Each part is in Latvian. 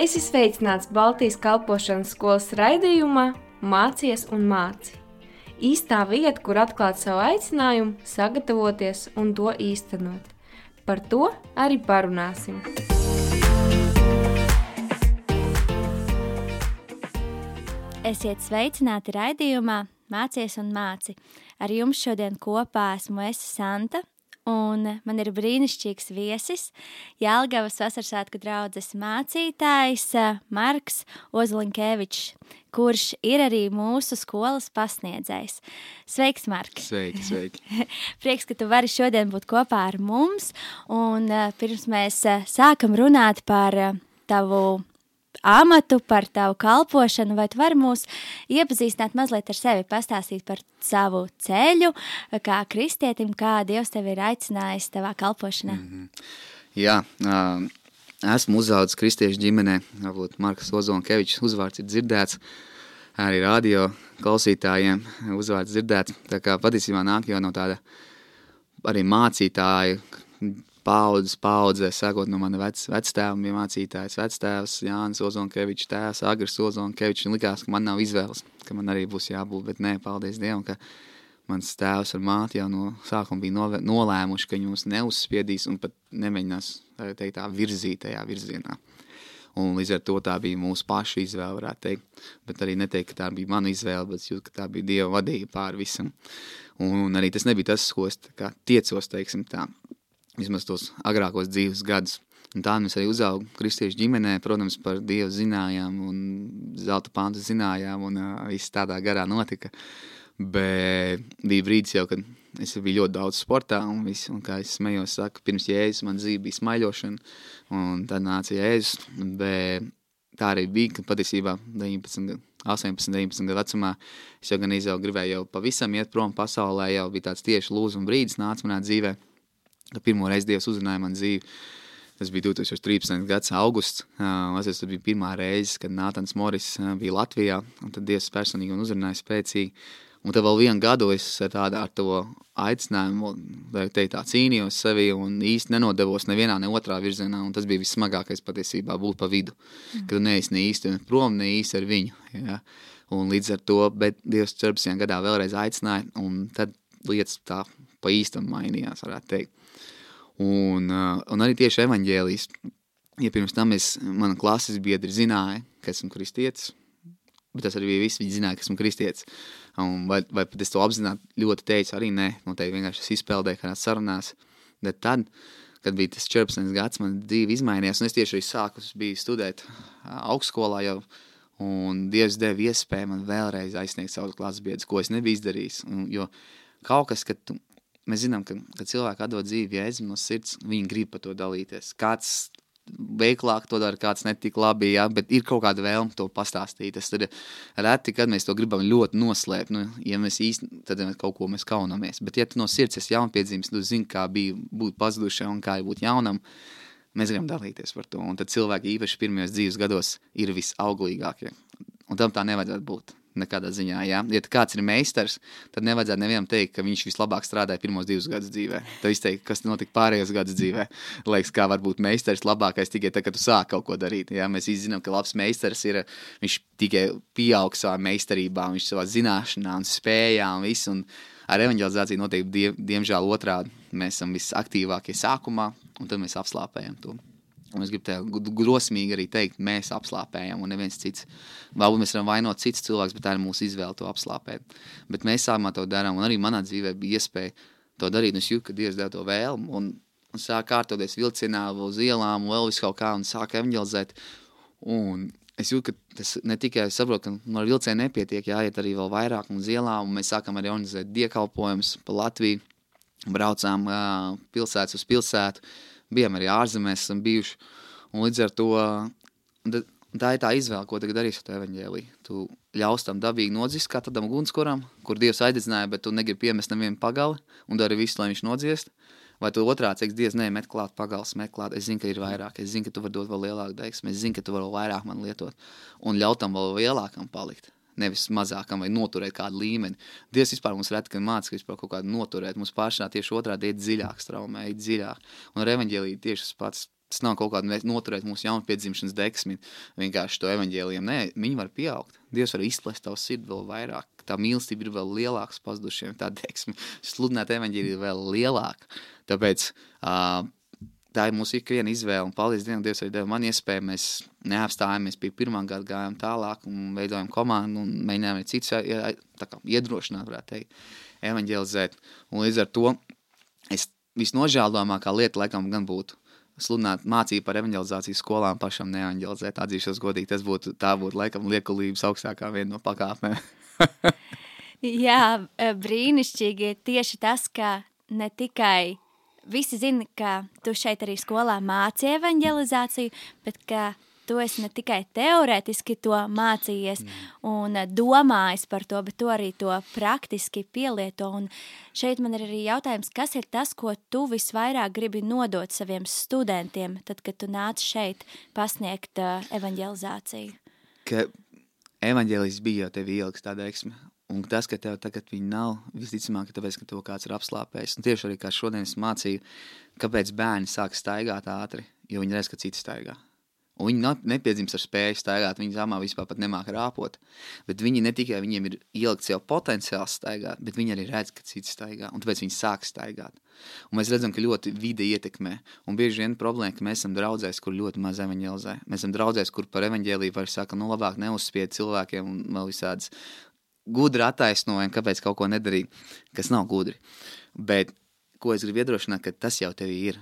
Es esmu sveicināts Baltijas kalpošanas skolas raidījumā Mācies un māci. Īstā vieta, kur atklāt savu aicinājumu, sagatavoties un to īstenot. Par to arī parunāsim. Esiet sveicināti raidījumā Mācies un māci. Ar jums šodien kopā esmu es Santa, un man ir brīnišķīgs viesis, Jālgavas vasarsvētku draudzes mācītājs Marks Ozolinkēvičs, kurš ir arī mūsu skolas pasniedzējs. Sveiks, Mark! Sveiki, sveiki! Prieks, ka tu vari šodien būt kopā ar mums, un pirms mēs sākam runāt par tavu amatu, par tavu kalpošanu, vai tu vari mūs iepazīstināt mazliet ar sevi, pastāstīt par savu ceļu, kā kristietim, kā Dievs tevi ir aicinājis tavā kalpošanā? Mm -hmm. Jā, uh, esmu uzaudzis kristiešu ģimenē, varbūt Markas Ozonkevičs uzvārds ir dzirdēts, arī radio klausītājiem uzvārds dzirdēts, tā kā patiesībā nāk jau no tāda arī mācītāja, paudzes, paudzē, sākot no mana vec, vectēva, bija mācītājs, vectēvs Jānis Ozonkevičs, tēvs Agris Ozonkevičs, un likās, ka man nav izvēles, ka man arī būs jābūt, bet nē, paldies Dievam, ka mans tēvs ar māti jau no sākuma bija nolēmuši, ka viņi mūs neuzspiedīs un pat nemēģinās, teikt, tā virzīt tajā virzienā. Un līdz ar to tā bija mūsu paša izvēle, varētu teikt. Bet arī neteikt, ka tā bija mana izvēle, bet jūt, ka tā bija Dieva vadība pār visam. Un arī tas nebija tas, ko es tiecos, teiksim tā vismaz tos agrākos dzīves gadus. Un tā mēs arī uzaugām kristiešu ģimenē, protams, par Dievu zinājām un zelta pantu zinājām un uh, viss tādā garā notika. Bet bija brīdis jau, kad es biju ļoti daudz sportā un viss, un kā es smējos, saku, pirms Jēzus man dzīve bija smaiļošana, un tad nāca Jēzus, bet tā arī bija, ka patiesībā 19, 18, 19 gadu vecumā es jau gan izaugu, gribēju jau pavisam iet prom pasaulē, jau bija tāds tieši lūzuma brīdis nāca manā dzīvē, ka pirmo reizi Dievs uzrunāja man dzīvi. Tas bija 2013. gads augusts. Tas bija pirmā reize, kad Nātans Moris bija Latvijā, tad Dievs personīgi un uzrunāja spēcīgi. Un tad vēl vienu gadu es tādā ar to aicinājumu, teikt, tā cīnījos sevi un īsti nenodevos nevienā, ne otrā virzienā. Tas bija vissmagākais patiesībā būt pa vidu. Mm. Kad neesi ne īsti prom, ne īsti ar viņu. Ja? Un līdz ar to, bet Dievs 14. gadā vēlreiz aicināja, un tad lietas tā pa īstam mainījās, varētu teikt. Un, uh, un arī tieši evaņģēlijas. Ja pirms tam es, mana klases biedri zināja, ka esmu kristietis, bet tas arī bija viss, viņi zināja, ka esmu kristietis. Un vai, vai pat es to apzināti ļoti teicu, arī nē, noteikti vienkārši es izpeldēju kādās sarunās. Bet tad, kad bija tas 14 gads, man dzīve izmainījās, un es tieši arī sāku, studēt augstskolā jau, un Dievs deva iespēju man vēlreiz aizsniegt savus klases biedrus, ko es nebiju izdarījis. Un, jo kaut kas, kad tu Mēs zinām, ka, kad cilvēki atdod dzīvi jēzum no sirds, viņi grib par to dalīties. Kāds veiklāk to dara, kāds netik labi, ja, bet ir kaut kāda vēlme to pastāstīt. Tas ir reti, kad mēs to gribam ļoti noslēpt. Nu, ja mēs īsti, tad mēs kaut ko mēs kaunamies. Bet ja tu no sirds esi jaunpiedzīvis, tu zini, kā bija būt pazudušai un kā ir būt jaunam, mēs gribam dalīties par to. Un tad cilvēki īpaši pirmajos dzīves gados ir visauglīgākie. Un tam tā nevajadzētu būt. Nekādā ziņā, ja, ja kāds ir meistars, tad nevajadzētu nevienam teikt, ka viņš vislabāk strādāja pirmos divus gadus dzīvē. Tad izteikt, kas notika pārējos gadus dzīvē. Liekas, kā var būt meistars labākais tikai tad, kad tu sāk kaut ko darīt. Ja? Mēs zinām, ka labs meistars ir, viņš tikai pieaug savā meistarībā, viņš savā zināšanā un spējā un viss. Un ar evanģelizāciju notiek die, diemžēl otrādi. Mēs esam visaktīvākie sākumā, un tad mēs apslāpējam to. Un es gribu te drosmīgi arī teikt, mēs apslāpējam, un neviens cits. Varbūt mēs varam vainot cits cilvēks, bet tā ir mūsu izvēle to apslāpēt. Bet mēs sākumā to darām, un arī manā dzīvē bija iespēja to darīt. Es jūtu, ka Dievs deva to vēlmu, un, un sāk kārtoties vilcienā, uz ielām, vēl visu kaut kā, un sāk evanģelizēt. Un es jūtu, ka tas ne tikai saprotu, ka ar vilcienu nepietiek, jāiet arī vēl vairāk uz ielām, un mēs sākam arī organizēt diekalpojumus pa Latviju, braucām uh, pilsētas uz pilsētu, bijām arī ārzemēs, esam bijuši. Un līdz ar to tā ir tā izvēle, ko tagad darīsi ar evaņģēliju. Tu ļaus tam dabīgi nodzist, kā tādam ugunskuram, kur Dievs aizdedzināja, bet tu negribi piemest nevienu pagali un dari visu, lai viņš nodziest. Vai tu otrādi teiks, Dievs, nē, met klāt pagals, met klāt. Es zinu, ka ir vairāk, es zinu, ka tu vari dot vēl lielāku deksmu, es zinu, ka tu vari vēl vairāk man lietot un ļaut tam vēl lielākam palikt nevis mazākam vai noturēt kādu līmeni. Dievs vispār mums reti, ka mācās vispār kaut kādu noturēt. Mums pašā tieši otrādi iet dziļāk, straumē, iet dziļāk. Un ar evaņģēlīju tieši tas pats. Tas nav kaut kāda noturēt mūsu jaunpiedzimšanas deksmi, vienkārši to evaņģēliem. Nē, viņi var pieaugt. Dievs var izplest tavu sirdi vēl vairāk. Tā mīlestība ir vēl lielāka pazudušiem, tā deksme. Sludināt evaņģēliju vēl lielāka. Tāpēc uh, tā ir mūsu ikviena izvēle. Un paldies Dievam, Dievs arī deva man iespēju. Mēs neapstājāmies pie pirmā gada, gājām tālāk un veidojām komandu un mēģinājām arī citus iedrošināt, varētu teikt, evaņģēlizēt. Un līdz ar to es visnožēlojamākā lieta laikam gan būtu sludināt mācību par evanģelizāciju skolām pašam neevanģelizēt. Atzīšos godīgi, tas būtu, tā būtu laikam liekulības augstākā viena no pakāpēm. Jā, brīnišķīgi tieši tas, ka ne tikai visi zina, ka tu šeit arī skolā māci evanģelizāciju, bet ka tu esi ne tikai teorētiski to mācījies mm. un domājis par to, bet tu arī to praktiski pielieto. Un šeit man ir arī jautājums, kas ir tas, ko tu visvairāk gribi nodot saviem studentiem, tad, kad tu nāc šeit pasniegt uh, evanģelizāciju? Ka evanģēlis bija jau tev ieliks tā deksme, Un tas, ka tev tagad viņa nav, visticamāk, tāpēc, ka to kāds ir apslāpējis. Un tieši arī kā šodien es mācīju, kāpēc bērni sāk staigāt ātri, jo viņi redz, ka citi staigā. Un viņi nepiedzimst ar spēju staigāt, viņi zamā vispār nemāca rāpot. Bet viņi ne tikai viņiem ir ielikts jau potenciāls staigāt, bet viņi arī redz, ka cits staigā, un tāpēc viņi sāk staigāt. Un mēs redzam, ka ļoti vide ietekmē. Un bieži vien problēma, ka mēs esam draudzēs, kur ļoti maz evaņģēlizē. Mēs esam draudzēs, kur par evaņģēlību var saka, nu labāk neuzspied cilvēkiem un vēl visādas gudri attaisnojumi, kāpēc kaut ko nedarīt, kas nav gudri. Bet ko es gribu iedrošināt, ka tas jau tev ir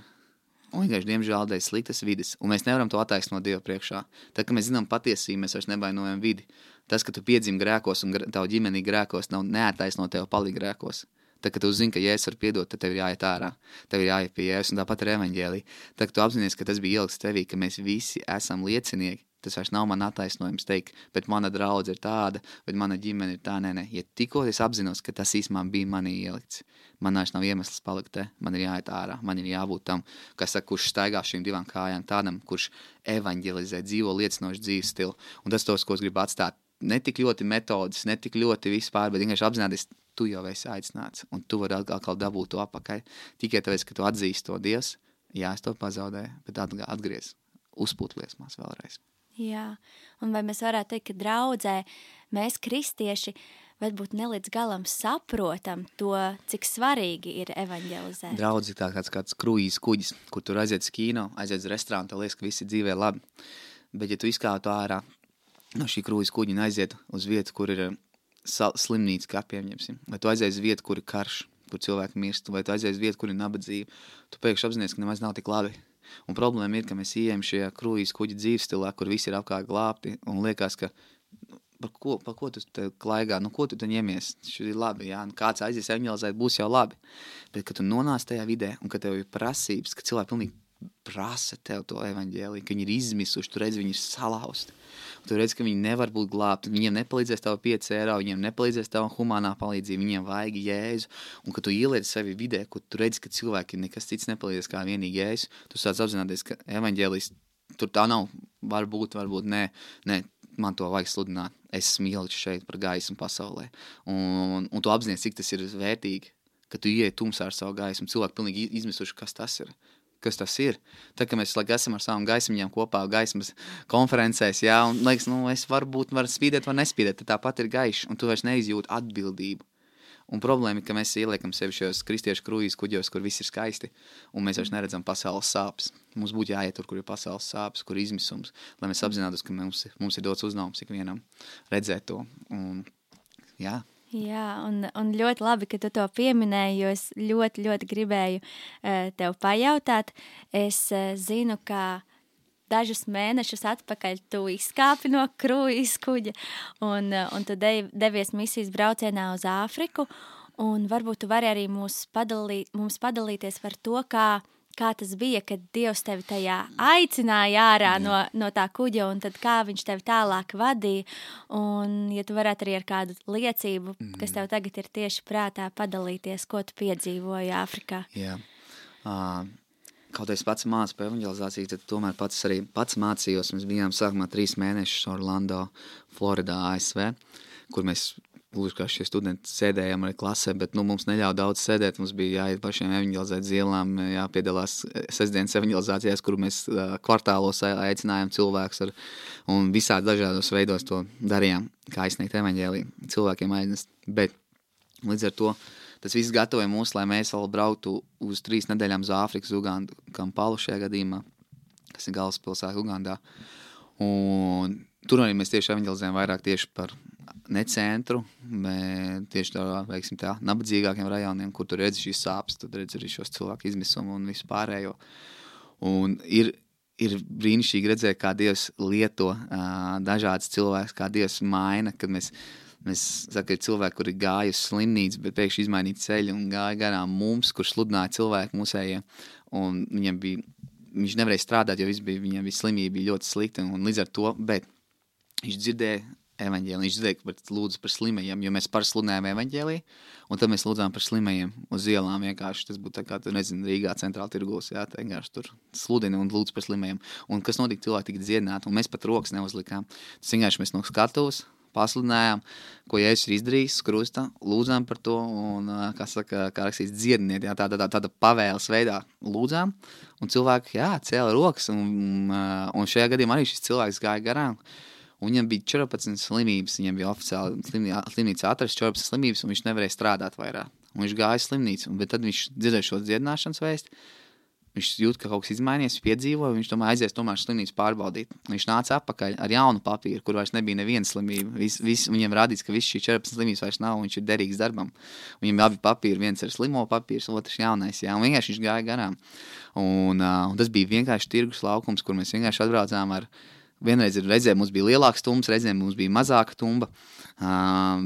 Un vienkārši, diemžēl, dēļ sliktas vidas, un mēs nevaram to attaisnot Dieva priekšā. Tad, kad mēs zinām patiesību, mēs vairs nevainojam vidi. Tas, ka tu piedzimi grēkos un tavu ģimeni grēkos, nav neattaisnot tev palīgi grēkos. Tad, kad tu zini, ka jēzus var piedot, tad tev ir jāiet ārā, tev ir jāiet pie jēzus, un tāpat ar evaņģēlī. Tad, kad tu apzinājies, ka tas bija ielikts tevī, ka mēs visi esam liecinieki, Tas vairs nav man attaisnojums teikt, bet mana draudzene ir tāda, bet mana ģimene ir tā. Nē, nē, ja tikko es apzinos, ka tas īstenībā bija manī ielikts, man vairs nav iemesls palikt te, man ir jāiet ārā, man ir jābūt tam, kas saka, kurš staigā šīm divām kājām, tādam, kurš evanģelizē, dzīvo liecinošu dzīves stilu. Un tas tos, ko es gribu atstāt, ne tik ļoti metodas, ne tik ļoti vispār, bet vienkārši apzināties, tu jau esi aicināts, un tu vari atkal dabūt to apakaļ. Tikai tāpēc, ka tu atzīsti to Dievs, jā, es to pazaudēju, bet atgriez, uzpūt liesmās vēlreiz. Jā, un vai mēs varētu teikt, ka draudzē mēs kristieši varbūt ne līdz galam saprotam to, cik svarīgi ir evanģelizēt. Draudz ir tā kāds, kāds kruīzes kuģis, kur tur aiziet uz kino, aiziet uz restorānu, tev liekas, ka visi dzīvē labi. Bet ja tu izkāptu ārā no šī kruīzes kuģa un aiziet uz vietu, kur ir slimnīca, kā pieņemsim, vai tu aizies uz vietu, kur ir karš, kur cilvēki mirst, vai tu aizies uz vietu, kur ir nabadzība, tu pēkšņi apzinājies, ka nemaz nav tik labi Un problēma ir, ka mēs ieejam šajā kruīzes kuģa dzīves stilā, kur visi ir apkārt glābti, un liekas, ka nu, par ko, par ko tu klaigā, nu ko tu te ņemies, šis ir labi, jā, nu kāds aizies evangelizēt, būs jau labi. Bet, kad tu nonāc tajā vidē, un ka tev ir prasības, ka cilvēki pilnīgi prasa tev to evaņģēliju, ka viņi ir izmisuši, tu redz, viņi ir salauzti. Tu redz, ka viņi nevar būt glābti, viņiem nepalīdzēs tev 5 eiro, viņiem nepalīdzēs tev humanā palīdzība, viņiem vajag jēzu, un ka tu ieliec sevi vidē, kur tu redz, ka cilvēki nekas cits nepalīdzēs kā vienīgi jēzu, tu sāc apzināties, ka evaņģēlijs tur tā nav, varbūt, varbūt nē, nē, man to vajag sludināt, es ielikts šeit par gaismu pasaulē, un, un tu apzināties, cik tas ir vērtīgi, ka tu ieej tumsā ar savu gaismu, cilvēki pilnīgi izmisuši, kas tas ir, kas tas ir. Tad, kad mēs laikam esam ar savām gaismiņām kopā, gaismas konferencēs, jā, un liekas, nu, es varu būt, varu spīdēt, vai nespīdēt, tad tāpat ir gaišs, un tu vairs neizjūti atbildību. Un problēma ir, ka mēs ieliekam sevi šajos kristiešu kruīzes kuģos, kur viss ir skaisti, un mēs vairs neredzam pasaules sāpes. Mums būtu jāiet tur, kur ir pasaules sāpes, kur ir izmisums, lai mēs apzinātos, ka mums, mums ir dots uzdevums ikvienam redzēt to. Un, jā, Jā, un, un ļoti labi, ka tu to pieminēji, jo es ļoti, ļoti gribēju uh, tev pajautāt. Es uh, zinu, ka dažus mēnešus atpakaļ tu izkāpi no kruīzes kuģa un, uh, un tu de, devies misijas braucienā uz Āfriku. Varbūt tu vari arī mūs padalīt, mums padalīties par to, kā kā tas bija, kad Dievs tevi tajā aicināja ārā no, no tā kuģa, un tad kā viņš tevi tālāk vadīja. Un, ja tu varētu arī ar kādu liecību, mm. kas tev tagad ir tieši prātā, padalīties, ko tu piedzīvoji Āfrikā. Jā. Uh, kaut es pats mācu par evanģelizāciju, tad tomēr pats arī pats mācījos. Mēs bijām sākumā trīs mēnešus Orlando, Floridā, ASV, kur mēs gluži kā šie studenti sēdējām arī klasē, bet nu, mums neļāva daudz sēdēt. Mums bija jāiet pašiem evanģelizēt zielām, jāpiedalās sestdienas evanģelizācijās, kur mēs kvartālos aicinājām cilvēkus ar, un visādi dažādos veidos to darījām, kā izsniegt evanģēliju cilvēkiem aiznest. Bet līdz ar to tas viss gatavoja mūs, lai mēs vēl brauktu uz trīs nedēļām uz Āfrikas, Ugandu, Kampalu šajā gadījumā, kas ir galvaspilsēta Ugandā. Un tur arī mēs tieši evanģelizējam vairāk tieši par ne centru, bet tieši tādā, veiksim, tā, nabadzīgākiem rajoniem, kur tu redzi šīs sāpes, tad redzi arī šos cilvēku izmisumu un visu pārējo. Un ir, ir brīnišķīgi redzēt, kā Dievs lieto uh, dažādas cilvēkus, kā Dievs maina, kad mēs, mēs saka, ir cilvēki, kuri gāja uz slimnīcu, bet pēkšņi izmainīja ceļu un gāja garām mums, kurš sludināja cilvēku musējiem, un viņam bija, viņš nevarēja strādāt, jo bija, viņam bija slimība, bija ļoti slikta, un līdz ar to, bet viņš dzirdēja evaņģēliju. Viņš teica, ka lūdzu par slimajiem, jo mēs parasti sludinājām evaņģēliju, un tad mēs lūdzām par slimajiem uz ielām. Vienkārši tas būtu tā kā, tu nezini, Rīgā centrāla tirgos, jā, tā vienkārši tur sludini un lūdzu par slimajiem. Un kas notika, cilvēki tika dziedināti, un mēs pat rokas neuzlikām. Tas vienkārši mēs no skatuves pasludinājām, ko Jēzus ir izdarījis krusta, lūdzām par to, un, kā saka, kā rakstīts, dziediniet, jā, tāda, tāda, tāda pavēles veidā lūdzām, un cilvēki, jā, cēla rokas, un, un šajā gadījumā arī šis cilvēks gāja garām, Un viņam bija 14 slimības. Viņam bija oficiāli slimnīca atrasts 14 slimības, un viņš nevarēja strādāt vairāk. Un viņš gāja uz slimnīcu, bet tad viņš dzirdēja šo dziedināšanas vēstu. Viņš jūt, ka kaut kas izmainījies, piedzīvoja, viņš tomēr aizies tomēr slimnīcu pārbaudīt. Viņš nāca atpakaļ ar jaunu papīru, kur vairs nebija neviena slimība. Vis, vis, viņam rādīts, ka visas šīs 14 slimības vairs nav, viņš ir derīgs darbam. Viņam abi papīri, viens ir slimo papīrs, otrs jaunais. Jā, un vienkārši viņš gāja garām. Un, uh, un tas bija vienkārši tirgus laukums, kur mēs vienkārši atbraucām ar viņu Vienreiz reizē mums bija lielāks tums, reizē mums bija mazāka tumba. Uh,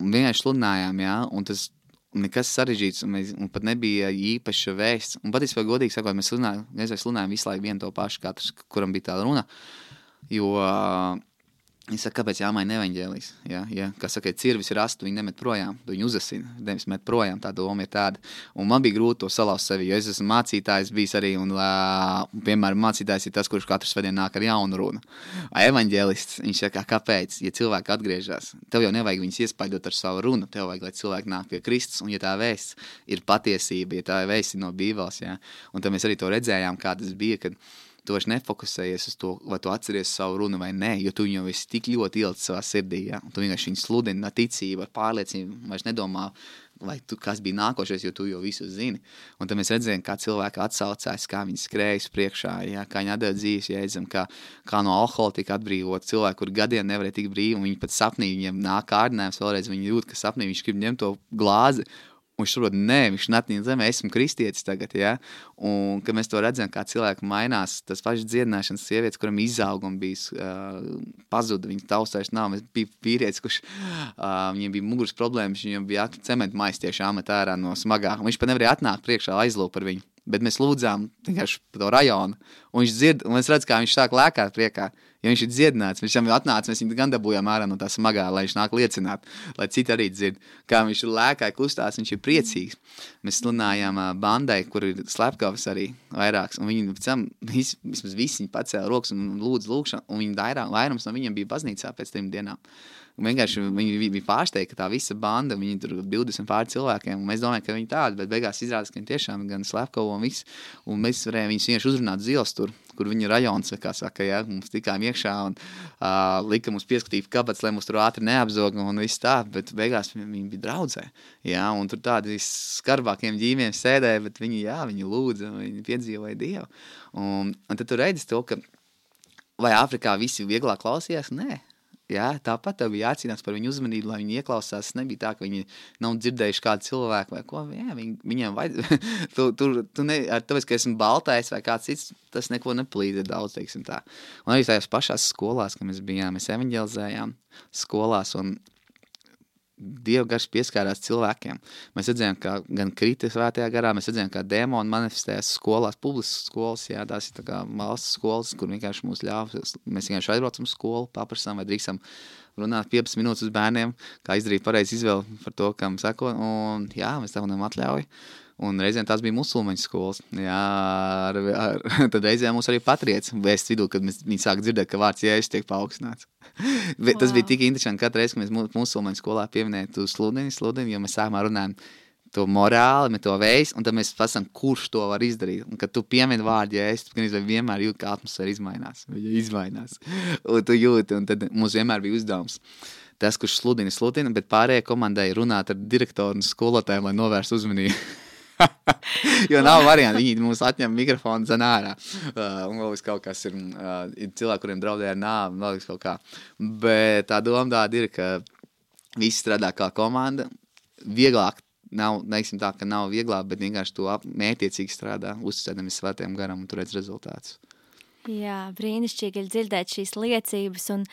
vienkārši sludinājām, jā, un tas nekas sarežģīts, un, mēs, un pat nebija īpaša vēsts. Un patiesībā, godīgi sakot, mēs sludinājām, sludinājām visu laiku vienu to pašu, katrs, kuram bija tā runa. Jo uh, Viņš saka, kāpēc jāmaina evaņģēlijs? Ja, ja, kas saka, cirvis ir astu, viņi nemet projām, viņi uzasina, nevis met projām, tā doma ir tāda. Un man bija grūti to salauzt sevi, jo es esmu mācītājs bijis arī, un, uh, piemēram, mācītājs ir tas, kurš katru svētdienu nāk ar jaunu runu. Evaņģēlists, viņš saka, kāpēc, ja cilvēki atgriežas, tev jau nevajag viņus iespaidot ar savu runu, tev vajag, lai cilvēki nāk pie Kristus, un ja tā vēsts ir patiesība, ja tā vēsts ir no Bībeles, ja, un tad mēs arī to redzējām, kā tas bija, kad tu vairs nefokusējies uz to, vai tu atceries savu runu vai nē, jo tu jau esi tik ļoti ielicis savā sirdī. Ja? Tu vienkārši viņu sludini ar ticību, ar pārliecību, vairs nedomā, vai tu, kas bija nākošais, jo tu jau visu zini. Un tad mēs redzējām, kā cilvēki atsaucās, kā viņi skrējas priekšā, ja? kā viņi atdeva dzīves jēdzam, kā, kā no alkohola tika atbrīvot cilvēki, kur gadiem nevarēja tikt brīvi, un viņi pat sapnī, viņiem nāk kārdinājums, vēlreiz viņi jūt, ka sapnī viņš grib ņemt to glāzi Un viņš saprot, nē, viņš netīna zemē, esmu kristietis tagad. Ja? Un, kad mēs to redzam, kā cilvēki mainās, tas pašs dziedināšanas sievietes, kuram izauguma bija uh, pazuda, viņas taustājs nav. Es biju vīrietis, kurš uh, viņam bija muguras problēmas, viņam bija cementu mais tieši amatā ārā no smagā. Un viņš pat nevarēja atnākt priekšā aizlūgt par viņu. Bet mēs lūdzām vienkārši par to rajonu. Un viņš dzird, un es redzu, kā viņš sāk lēkāt priekā. Ja viņš ir dziedināts, viņš jau atnāca, mēs viņu gan dabūjām ārā no tā smagā, lai viņš nāk liecināt, lai citi arī dzird, kā viņš ir lēkāji kustās, viņš ir priecīgs. Mēs sludinājām bandai, kur ir slepkavas arī vairāks, un viņi pēc tam, vismaz visi viņi pacēla rokas un lūdz lūkšanu, un viņi dairā, vairums no viņiem bija baznīcā pēc trim dienām. Vienkārši viņi bija pārsteigti, ka tā visa banda, viņi tur 20 pār cilvēkiem, un mēs domājam, ka viņi tādi, bet beigās izrādās, ka viņi tiešām gan slepkavo un viss, un mēs varējām viņus vienkārši uzrunāt zils tur, kur viņi ir rajons, kā saka, ja, mums tikām iekšā un uh, lika mums pieskatīt kabats, lai mūs tur ātri neapzog un viss tā, bet beigās viņi bija draudzē, jā, un tur tādi skarbākiem ģīmiem sēdēja, bet viņi, jā, viņi lūdza, viņi piedzīvoja Dievu. Un, un tad tu redzi to, ka vai Āfrikā visi vieglāk klausījās? Nē, Jā, tāpat tev bija jācīnās par viņu uzmanību, lai viņi ieklausās. Tas nebija tā, ka viņi nav dzirdējuši kādu cilvēku vai ko. Jā, viņi, viņiem vajag. tu, tu, tu ne, ar tāpēc, ka esmu baltais vai kāds cits, tas neko nepalīdz daudz, teiksim tā. Un arī tajās pašās skolās, kad mēs bijām, mēs evanģelizējām skolās un Dieva gars pieskārās cilvēkiem. Mēs redzējām, kā gan krita svētajā garā, mēs redzējām, kā dēmoni manifestējas skolās, publiskas skolas, jā, tās ir tā valsts skolas, kur vienkārši mūs ļāva, mēs vienkārši aizbraucam skolu, paprasām vai drīkstam runāt 15 minūtes uz bērniem, kā izdarīt pareizi izvēli par to, kam sako, un jā, mēs tam atļauju. Un reizēm tās bija musulmaņu skolas. Jā, ar, ar, tad reizēm mums arī patriots vēsts vidū, kad mēs, viņi sāk dzirdēt, ka vārds jēzus tiek paaugstināts. wow. Tas bija tik interesanti, katru reizi, kad mēs musulmaņu skolā pieminējām to sludini, sludini, jo mēs sākumā runājām to morāli, to veidu, un tad mēs pasakām, kurš to var izdarīt. Un, kad tu piemini vārdu, ja es vienmēr jūtu, ka atmosfēra izmainās. Viņa izmainās. Un tu jūti, un tad mums vienmēr bija uzdevums. Tas, kurš sludina, sludina, bet pārējai komandai runāt ar direktoru un skolotājiem, lai novērstu uzmanību. jo nav variantu. Viņi mums atņem mikrofonu zem ārā. Uh, un vēl kaut kas ir, uh, ir cilvēki, kuriem draudēja ar nāvi, vēl kaut kā. Bet tā doma tāda ir, ka visi strādā kā komanda. Vieglāk nav, neiksim tā, ka nav vieglāk, bet vienkārši to mērķiecīgi strādā, uzticēdamies svētiem garam un turēt rezultātus. Jā, brīnišķīgi ir dzirdēt šīs liecības. Un...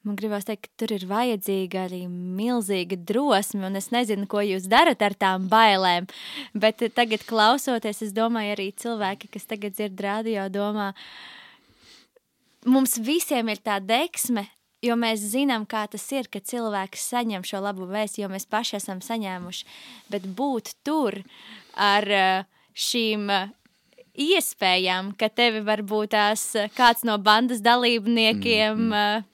Man gribās teikt, ka tur ir vajadzīga arī milzīga drosme, un es nezinu, ko jūs darat ar tām bailēm. Bet tagad, klausoties, es domāju, arī cilvēki, kas tagad dzird radio, domā, mums visiem ir tā deksme, jo mēs zinām, kā tas ir, kad cilvēks saņem šo labu vēstu, jo mēs paši esam saņēmuši. Bet būt tur ar eh, šīm eh, iespējām, ka tevi varbūt tās eh, kāds no bandas dalībniekiem. Mm -hmm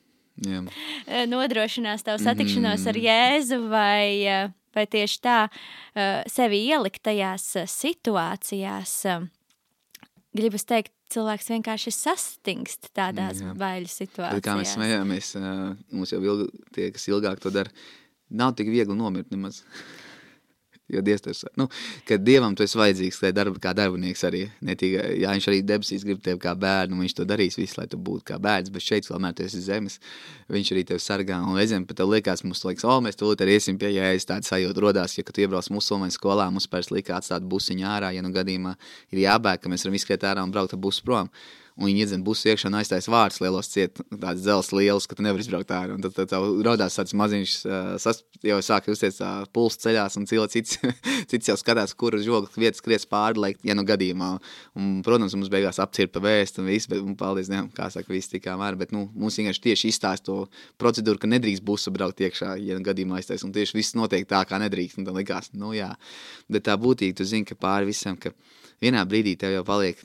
Jā. Eh, nodrošinās tavu satikšanos mm. ar Jēzu, vai, eh, vai tieši tā eh, sevi ielikt tajās situācijās. Gribu teikt, cilvēks vienkārši sastingst tādās Jā. baiļu situācijās. Bet kā mēs smējāmies, mums jau ilgi, tie, kas ilgāk to dara, nav tik viegli nomirt nemaz. Jo Dievs ir. Nu, kad Dievam tu esi vajadzīgs, lai darba, kā darbinieks arī. Ne tikai, ja viņš arī debesīs grib tevi kā bērnu, viņš to darīs visu, lai tu būtu kā bērns, bet šeit vēl tu esi zemes, viņš arī tevi sargā. Un reizēm pat tev liekas, mums liekas, o, mēs tūlīt arī iesim pie jēzus, tāda sajūta rodās, ja, tu iebrauc musulmaņu skolā, mums pēc lika atstāt busiņu ārā, ja nu gadījumā ir jābēg, ka mēs varam izskriet ārā un braukt ar busu prom un viņi iedzen busu iekšā un aiztais vārds lielos ciet, tāds dzels liels, ka tu nevari izbraukt ārā. Un tad, tad tev rodās tāds maziņš, sas, jau sāk justies pulss ceļās, un cilvēks cits, cits jau skatās, kur uz žogla vietas skries pāri, lai, ja nu gadījumā. Un, protams, mums beigās apcirpa vēst un viss, bet, un paldies, ne, kā saka, viss tikā mēr, bet, nu, mums vienkārši tieši izstāst to procedūru, ka nedrīkst busu braukt iekšā, ja nu gadījumā aiztais, un tieši viss notiek tā, kā nedrīkst, un tad likās, nu jā. Bet tā būtīgi, tu zini, ka pāri visam, ka vienā brīdī tev jau paliek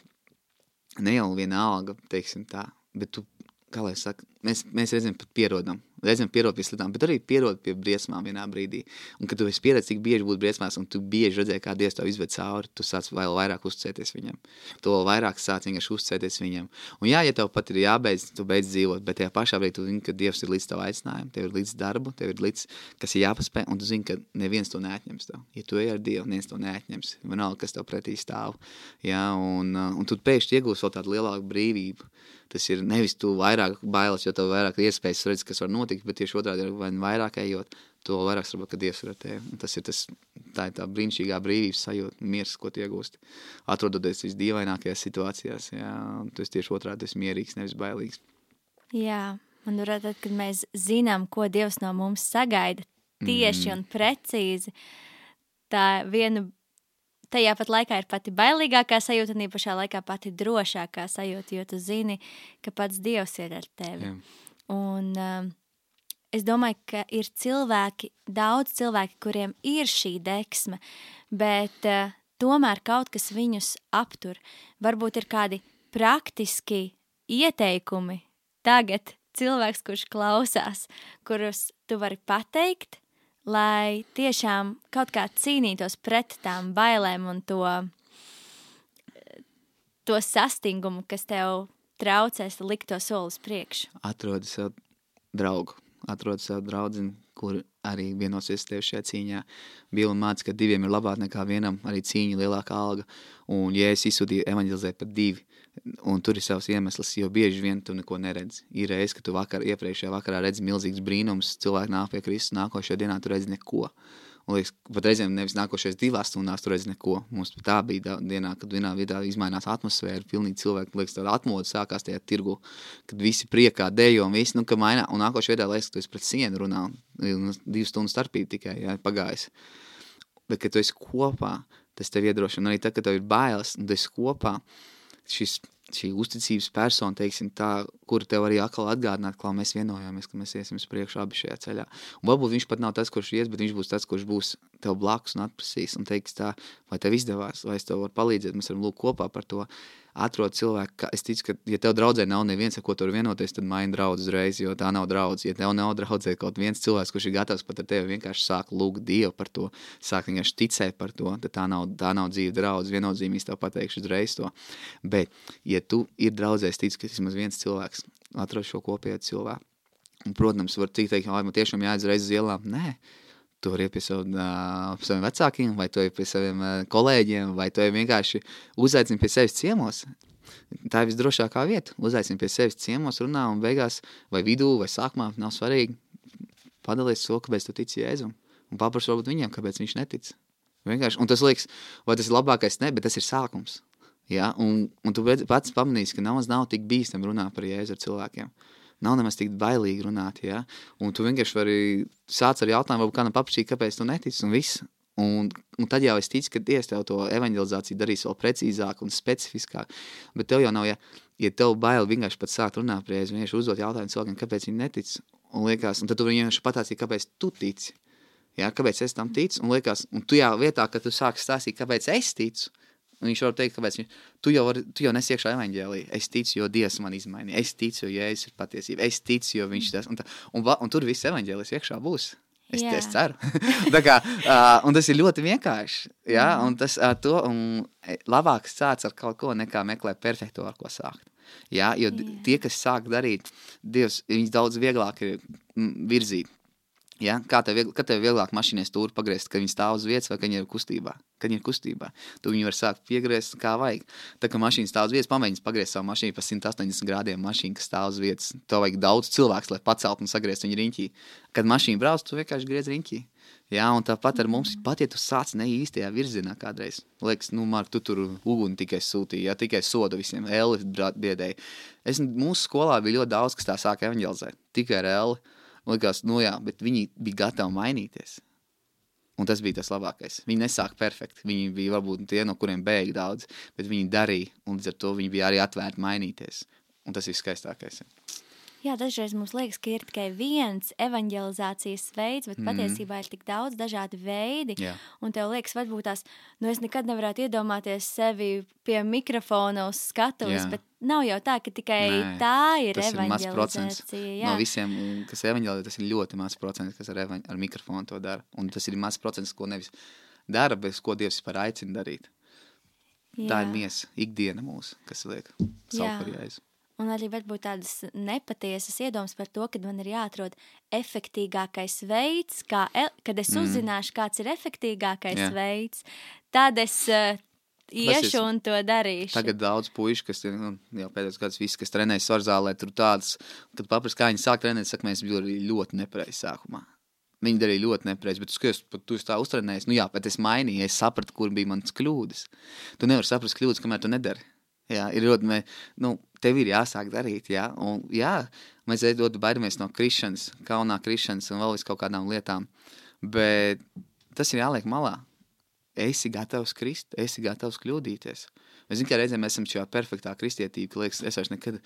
ne jau vienalga, teiksim tā, bet tu, kā lai saka, mēs, mēs reizēm pat pierodam reizēm pierod pie sliktām, bet arī pierod pie briesmām vienā brīdī. Un, kad tu esi pieredzējis, cik bieži būt briesmās, un tu bieži redzēji, kā Dievs tev izved cauri, tu sāc vēl vairāk uzticēties viņam. Tu vēl vairāk sāc vienkārši uzticēties viņam. Un, jā, ja tev pat ir jābeidz, tu beidz dzīvot, bet tajā pašā brīdī tu zini, ka Dievs ir līdz tavu aicinājumu, tev ir līdz darbu, tev ir līdz, kas ir jāpaspēj, un tu zini, ka neviens to neatņems tev. Ja tu ej ar Dievu, neviens to neatņems. Vienalga, kas tev pretī stāv. Jā, un, un tu pēkšņi iegūsi vēl tādu lielāku brīvību. Tas ir nevis tu vairāk bailes, jo tev vairāk iespējas redz, kas var notikt, bet tieši otrādi ir vairāk ejot, to vairāk saprot, ka Dievs ir ar tevi. Un tas ir tas, tā ir tā brīnišķīgā brīvības sajūta, miers, ko tu iegūsti. Atrodoties visdīvainākajās situācijās, jā, tas tieši otrādi esi mierīgs, nevis bailīgs. Jā, man liekas, tad, kad mēs zinām, ko Dievs no mums sagaida tieši mm. un precīzi, tā viena tajā pat laikā ir pati bailīgākā sajūta, un pašā laikā pati drošākā sajūta, jo tu zini, ka pats Dievs ir ar tevi. Jā. Un, um, es domāju, ka ir cilvēki, daudz cilvēki, kuriem ir šī deksme, bet uh, tomēr kaut kas viņus aptur. Varbūt ir kādi praktiski ieteikumi tagad cilvēks, kurš klausās, kurus tu vari pateikt, lai tiešām kaut kā cīnītos pret tām bailēm un to, to sastingumu, kas tev traucēs likt to solis priekšu. Atrodi sev draugu, atrodi sev draugu, kur arī vienosies tev šajā cīņā. Bībele māca, ka diviem ir labāk nekā vienam, arī cīņa lielāka alga. Un, ja es izsūtīju evanģelizēt pat divi, Un tur ir savs iemesls, jo bieži vien tu neko neredzi. Ir reizes, ka tu vakar, iepriekšējā vakarā redzi milzīgs brīnums, cilvēki nāk pie Kristus, nākošajā dienā tu redzi neko. Un liekas, pat reizēm nevis nākošais divās stundās tu redzi neko. Mums tā bija dienā, kad vienā vietā izmainās atmosfēra, pilnīgi cilvēki, liekas, tāda atmoda sākās tajā tirgu, kad visi priekā dejo un viss, nu, ka mainā, un nākošajā vietā liekas, ka tu esi pret sienu runā, un divu stundu starpība tikai, jā, pagājis. Bet, kad tu esi kopā, tas tev iedrošina, arī tad, kad tev ir bailes, un tu esi kopā, šis, šī uzticības persona, teiksim, tā, kuru tev arī atkal atgādināt, kā mēs vienojāmies, ka mēs iesim uz priekšu abi šajā ceļā. Un varbūt viņš pat nav tas, kurš ies, bet viņš būs tas, kurš būs tev blakus un atprasīs un teiks tā, vai tev izdevās, vai es tev varu palīdzēt, mēs varam lūk kopā par to. Atrod cilvēku, ka es ticu, ka, ja tev draudzē nav neviens, ar ko tur vienoties, tad maini draudz uzreiz, jo tā nav draudz. Ja tev nav draudzē kaut viens cilvēks, kurš ir gatavs pat ar tevi vienkārši sāk lūgt Dievu par to, sāk vienkārši ticēt par to, tad tā nav, tā nav dzīve draudz, viennozīmīgi tev pateikšu uzreiz to. Bet, ja tu ir draudzēs, tic, ka vismaz viens cilvēks atrod šo kopējo cilvēku, un, protams, var teikt, vai man tiešām jāiz reiz uz ielām, nē, Vari iet pie, savu, uh, pie saviem vecākiem, vai tu ej pie saviem uh, kolēģiem, vai tu vienkārši uzaicini pie sevis ciemos. Tā ir visdrošākā vieta. Uzaicini pie sevis ciemos, runā un beigās, vai vidū, vai sākumā, nav svarīgi. Padalies to, kāpēc tu tici Jēzum. Un paprasti varbūt viņiem, kāpēc viņš netic. Vienkārši. Un tas liekas, vai tas ir labākais, ne, bet tas ir sākums. Ja? Un, un tu pats pamanīsi, ka nav, nav tik bīstami runāt par Jēzu ar cilvēkiem. Nav nemaz tik bailīgi runāt, ja? Un tu vienkārši vari sāc ar jautājumu, varbūt kādam paprasīt, kāpēc tu netici, un viss. Un, un tad jau es ticu, ka Dievs tev to evanģelizāciju darīs vēl precīzāk un specifiskāk. Bet tev jau nav, ja, ja tev bail vienkārši pat sākt runāt par Jēzu, vienkārši uzdot jautājumu cilvēkiem, kāpēc viņi netic. Un, liekas, un tad tu vienkārši patāci, kāpēc tu tici. Ja, kāpēc es tam ticu? Un, liekas, un tu jau vietā, ka tu sāki stāstīt, kāpēc es ticu, Un viņš var teikt, kāpēc viņš, tu jau, var, tu jau nesiekšā evaņģēlī. Es ticu, jo Dievs man izmainīja. Es ticu, jo Jēzus ir patiesība. Es ticu, jo viņš tas. Un, tā, un, un, un tur viss evaņģēlis iekšā būs. Es, yeah. es ceru. kā, uh, un tas ir ļoti vienkārši. Ja? Mm. Un tas uh, to, un labāk sāc ar kaut ko, nekā meklēt perfekto, ar ko sākt. Ja? Jo yeah. tie, kas sāk darīt, Dievs, viņus daudz vieglāk ir virzīt Ja? Kā tev, viegl, kad tev vieglāk mašīnai stūri pagriezt, kad viņi stāv uz vietas vai kad viņi ir kustībā? Kad viņi ir kustībā, tu viņu var sākt piegriezt kā vajag. Tā kā mašīna stāv uz vietas, pamēģini pagriezt savu mašīnu pa 180 grādiem, mašīna, kas stāv uz vietas. Tev vajag daudz cilvēku, lai paceltu un sagrieztu viņu riņķī. Kad mašīna brauc, tu vienkārši griez riņķī. Jā, un tāpat ar mums, pat ja tu sāc ne īstajā virzienā kādreiz, liekas, nu, Mark, tu tur uguni tikai sūtīji, ja tikai sodu visiem, Eli biedēji. Es, mūsu skolā bija ļoti daudz, kas tā sāka evanģelizēt, tikai ar Eli. Man liekas, nu jā, bet viņi bija gatavi mainīties. Un tas bija tas labākais. Viņi nesāka perfekti. Viņi bija varbūt tie, no kuriem bēga daudz, bet viņi darīja, un līdz ar to viņi bija arī atvērti mainīties. Un tas ir skaistākais. Jā, dažreiz mums liekas, ka ir tikai viens evanģelizācijas veids, bet mm. patiesībā ir tik daudz dažādi veidi. Jā. Un tev liekas, varbūt tās, nu es nekad nevarētu iedomāties sevi pie mikrofona uz skatuves, bet nav jau tā, ka tikai Nē, tā ir evanģelizācija. No visiem, kas evanģelizē, tas ir ļoti maz procents, kas ar, evaņ, ar mikrofonu to dara. Un tas ir maz procents, ko nevis dara, bet ko Dievs vispār aicina darīt. Jā. Tā ir miesa, ikdiena mūsu, kas liek jēzu un arī varbūt tādas nepatiesas iedomas par to, ka man ir jāatrod efektīgākais veids, kā, kad es mm. uzzināšu, kāds ir efektīgākais Jā. veids, tad es uh, iešu ir, un to darīšu. Tagad daudz puiši, kas ir, nu, jau pēdējos gadus visi, kas trenējas svarzālē, tur tāds, kad papras, kā viņi sāk trenēt, saka, mēs biju ļoti nepareizi sākumā. Viņi darīja ļoti nepareizi, bet skaties, tu tā uztrenējies. Nu jā, bet es mainīju, es sapratu, kur bija manas kļūdas. Tu nevari saprast kļūdas, kamēr tu nedari. Jā, ir ļoti, nu, tev ir jāsāk darīt, jā, un jā, mēs ļoti baidamies no krišanas, kaunā krišanas un vēl vis kaut kādām lietām, bet tas ir jāliek malā. Esi gatavs krist, esi gatavs kļūdīties. Mēs zinām, ka reizēm mēs esam šajā perfektā kristietība, ka liekas, es vairs nekad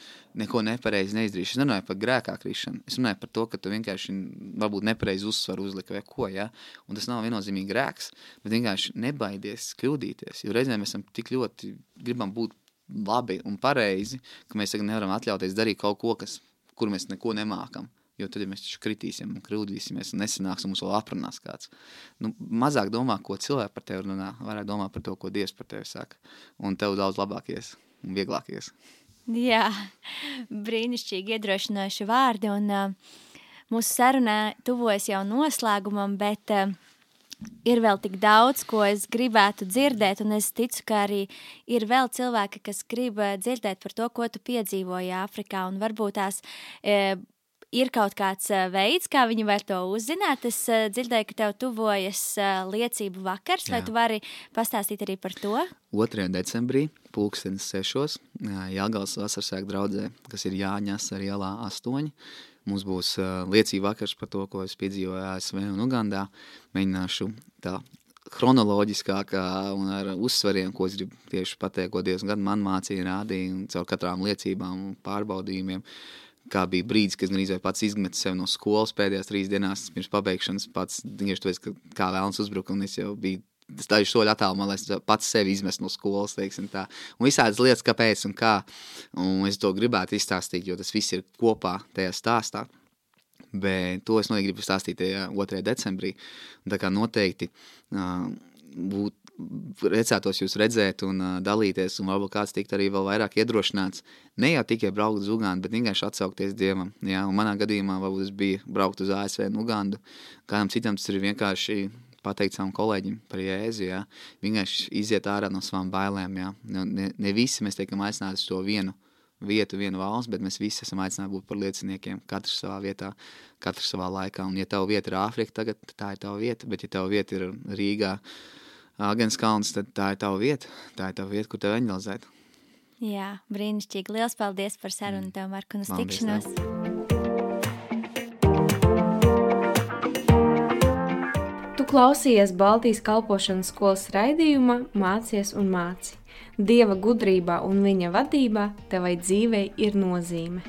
neko nepareizi neizdarīšu. Es runāju par grēkā krišanu. Es runāju par to, ka tu vienkārši varbūt nepareizi uzsvaru uzliki vai ko, ja? Un tas nav viennozīmīgi grēks, bet vienkārši nebaidies kļūdīties. Jo reizēm mēs esam tik ļoti gribam būt labi un pareizi, ka mēs tagad nevaram atļauties darīt kaut ko, kas, kur mēs neko nemākam. Jo tad, ja mēs taču kritīsim un kļūdīsimies, un nesanāks, mums vēl aprunās kāds. Nu, mazāk domā, ko cilvēki par tevi runā, vairāk domā par to, ko Dievs par tevi saka. Un tev daudz labāk ies un vieglāk ies. Jā, brīnišķīgi iedrošinoši vārdi, un uh, mūsu sarunā tuvojas jau noslēgumam, bet uh, ir vēl tik daudz, ko es gribētu dzirdēt, un es ticu, ka arī ir vēl cilvēki, kas grib eh, dzirdēt par to, ko tu piedzīvoji Āfrikā, un varbūt tās e, ir kaut kāds eh, veids, kā viņi var to uzzināt. Es dzirdēju, ka tev tuvojas liecību vakars, Jā. vai tu vari pastāstīt arī par to? 2. decembrī, pulkstenis sešos, Jāgals vasarsēk draudzē, kas ir Jāņas ar ielā 8, Mums būs liecība vakars par to, ko es piedzīvoju ASV un Ugandā. Mēģināšu tā chronoloģiskākā un ar uzsvariem, ko es gribu tieši pateikt, ko Dievs gan man mācīja, rādīja, un caur katrām liecībām un pārbaudījumiem, kā bija brīdis, kad gandrīz vai pats izmetu sevi no skolas pēdējās trīs dienās pirms pabeigšanas. Pats tieši tāpēc, ka kā vēlams uzbruka, un es jau biju daži soļi attālumā, lai es pats sevi izmestu no skolas. Un visādas lietas, kāpēc un kā. Un es to gribētu izstāstīt, jo tas viss ir kopā tajā stāstā. Bet to es noteikti gribu stāstīt 2. decembrī. Tā kā noteikti uh, būtu priecātos jūs redzēt un uh, dalīties, un varbūt kāds tikt arī vēl vairāk iedrošināts. Ne jau tikai braukt uz Ugandu, bet vienkārši atsaukties Dievam. Jā, un manā gadījumā varbūt es biju braukt uz ASV un Ugandu. Kādam citam tas ir vienkārši pateikt savam kolēģim par jēzu, jā. Vienkārši iziet ārā no savām bailēm, jā. Ne, ne visi mēs tiekam aicināti uz to vienu vietu, vienu valsts, bet mēs visi esam aicināti būt par lieciniekiem. Katrs savā vietā, katrs savā laikā. Un, ja tava vieta ir Āfrika, tagad tā ir tava vieta. Bet, ja tava vieta ir Rīgā, Agens kalns, tad tā ir tava vieta. Tā ir tava vieta, kur tev eņģelizēt. Jā, brīnišķīgi. Liels paldies par sarunu tev, Marku, un uz tikšanos. Tu klausījies Baltijas kalpošanas skolas raidījumā Mācies un māci. Dieva gudrībā un viņa vadībā tevai dzīvei ir nozīme.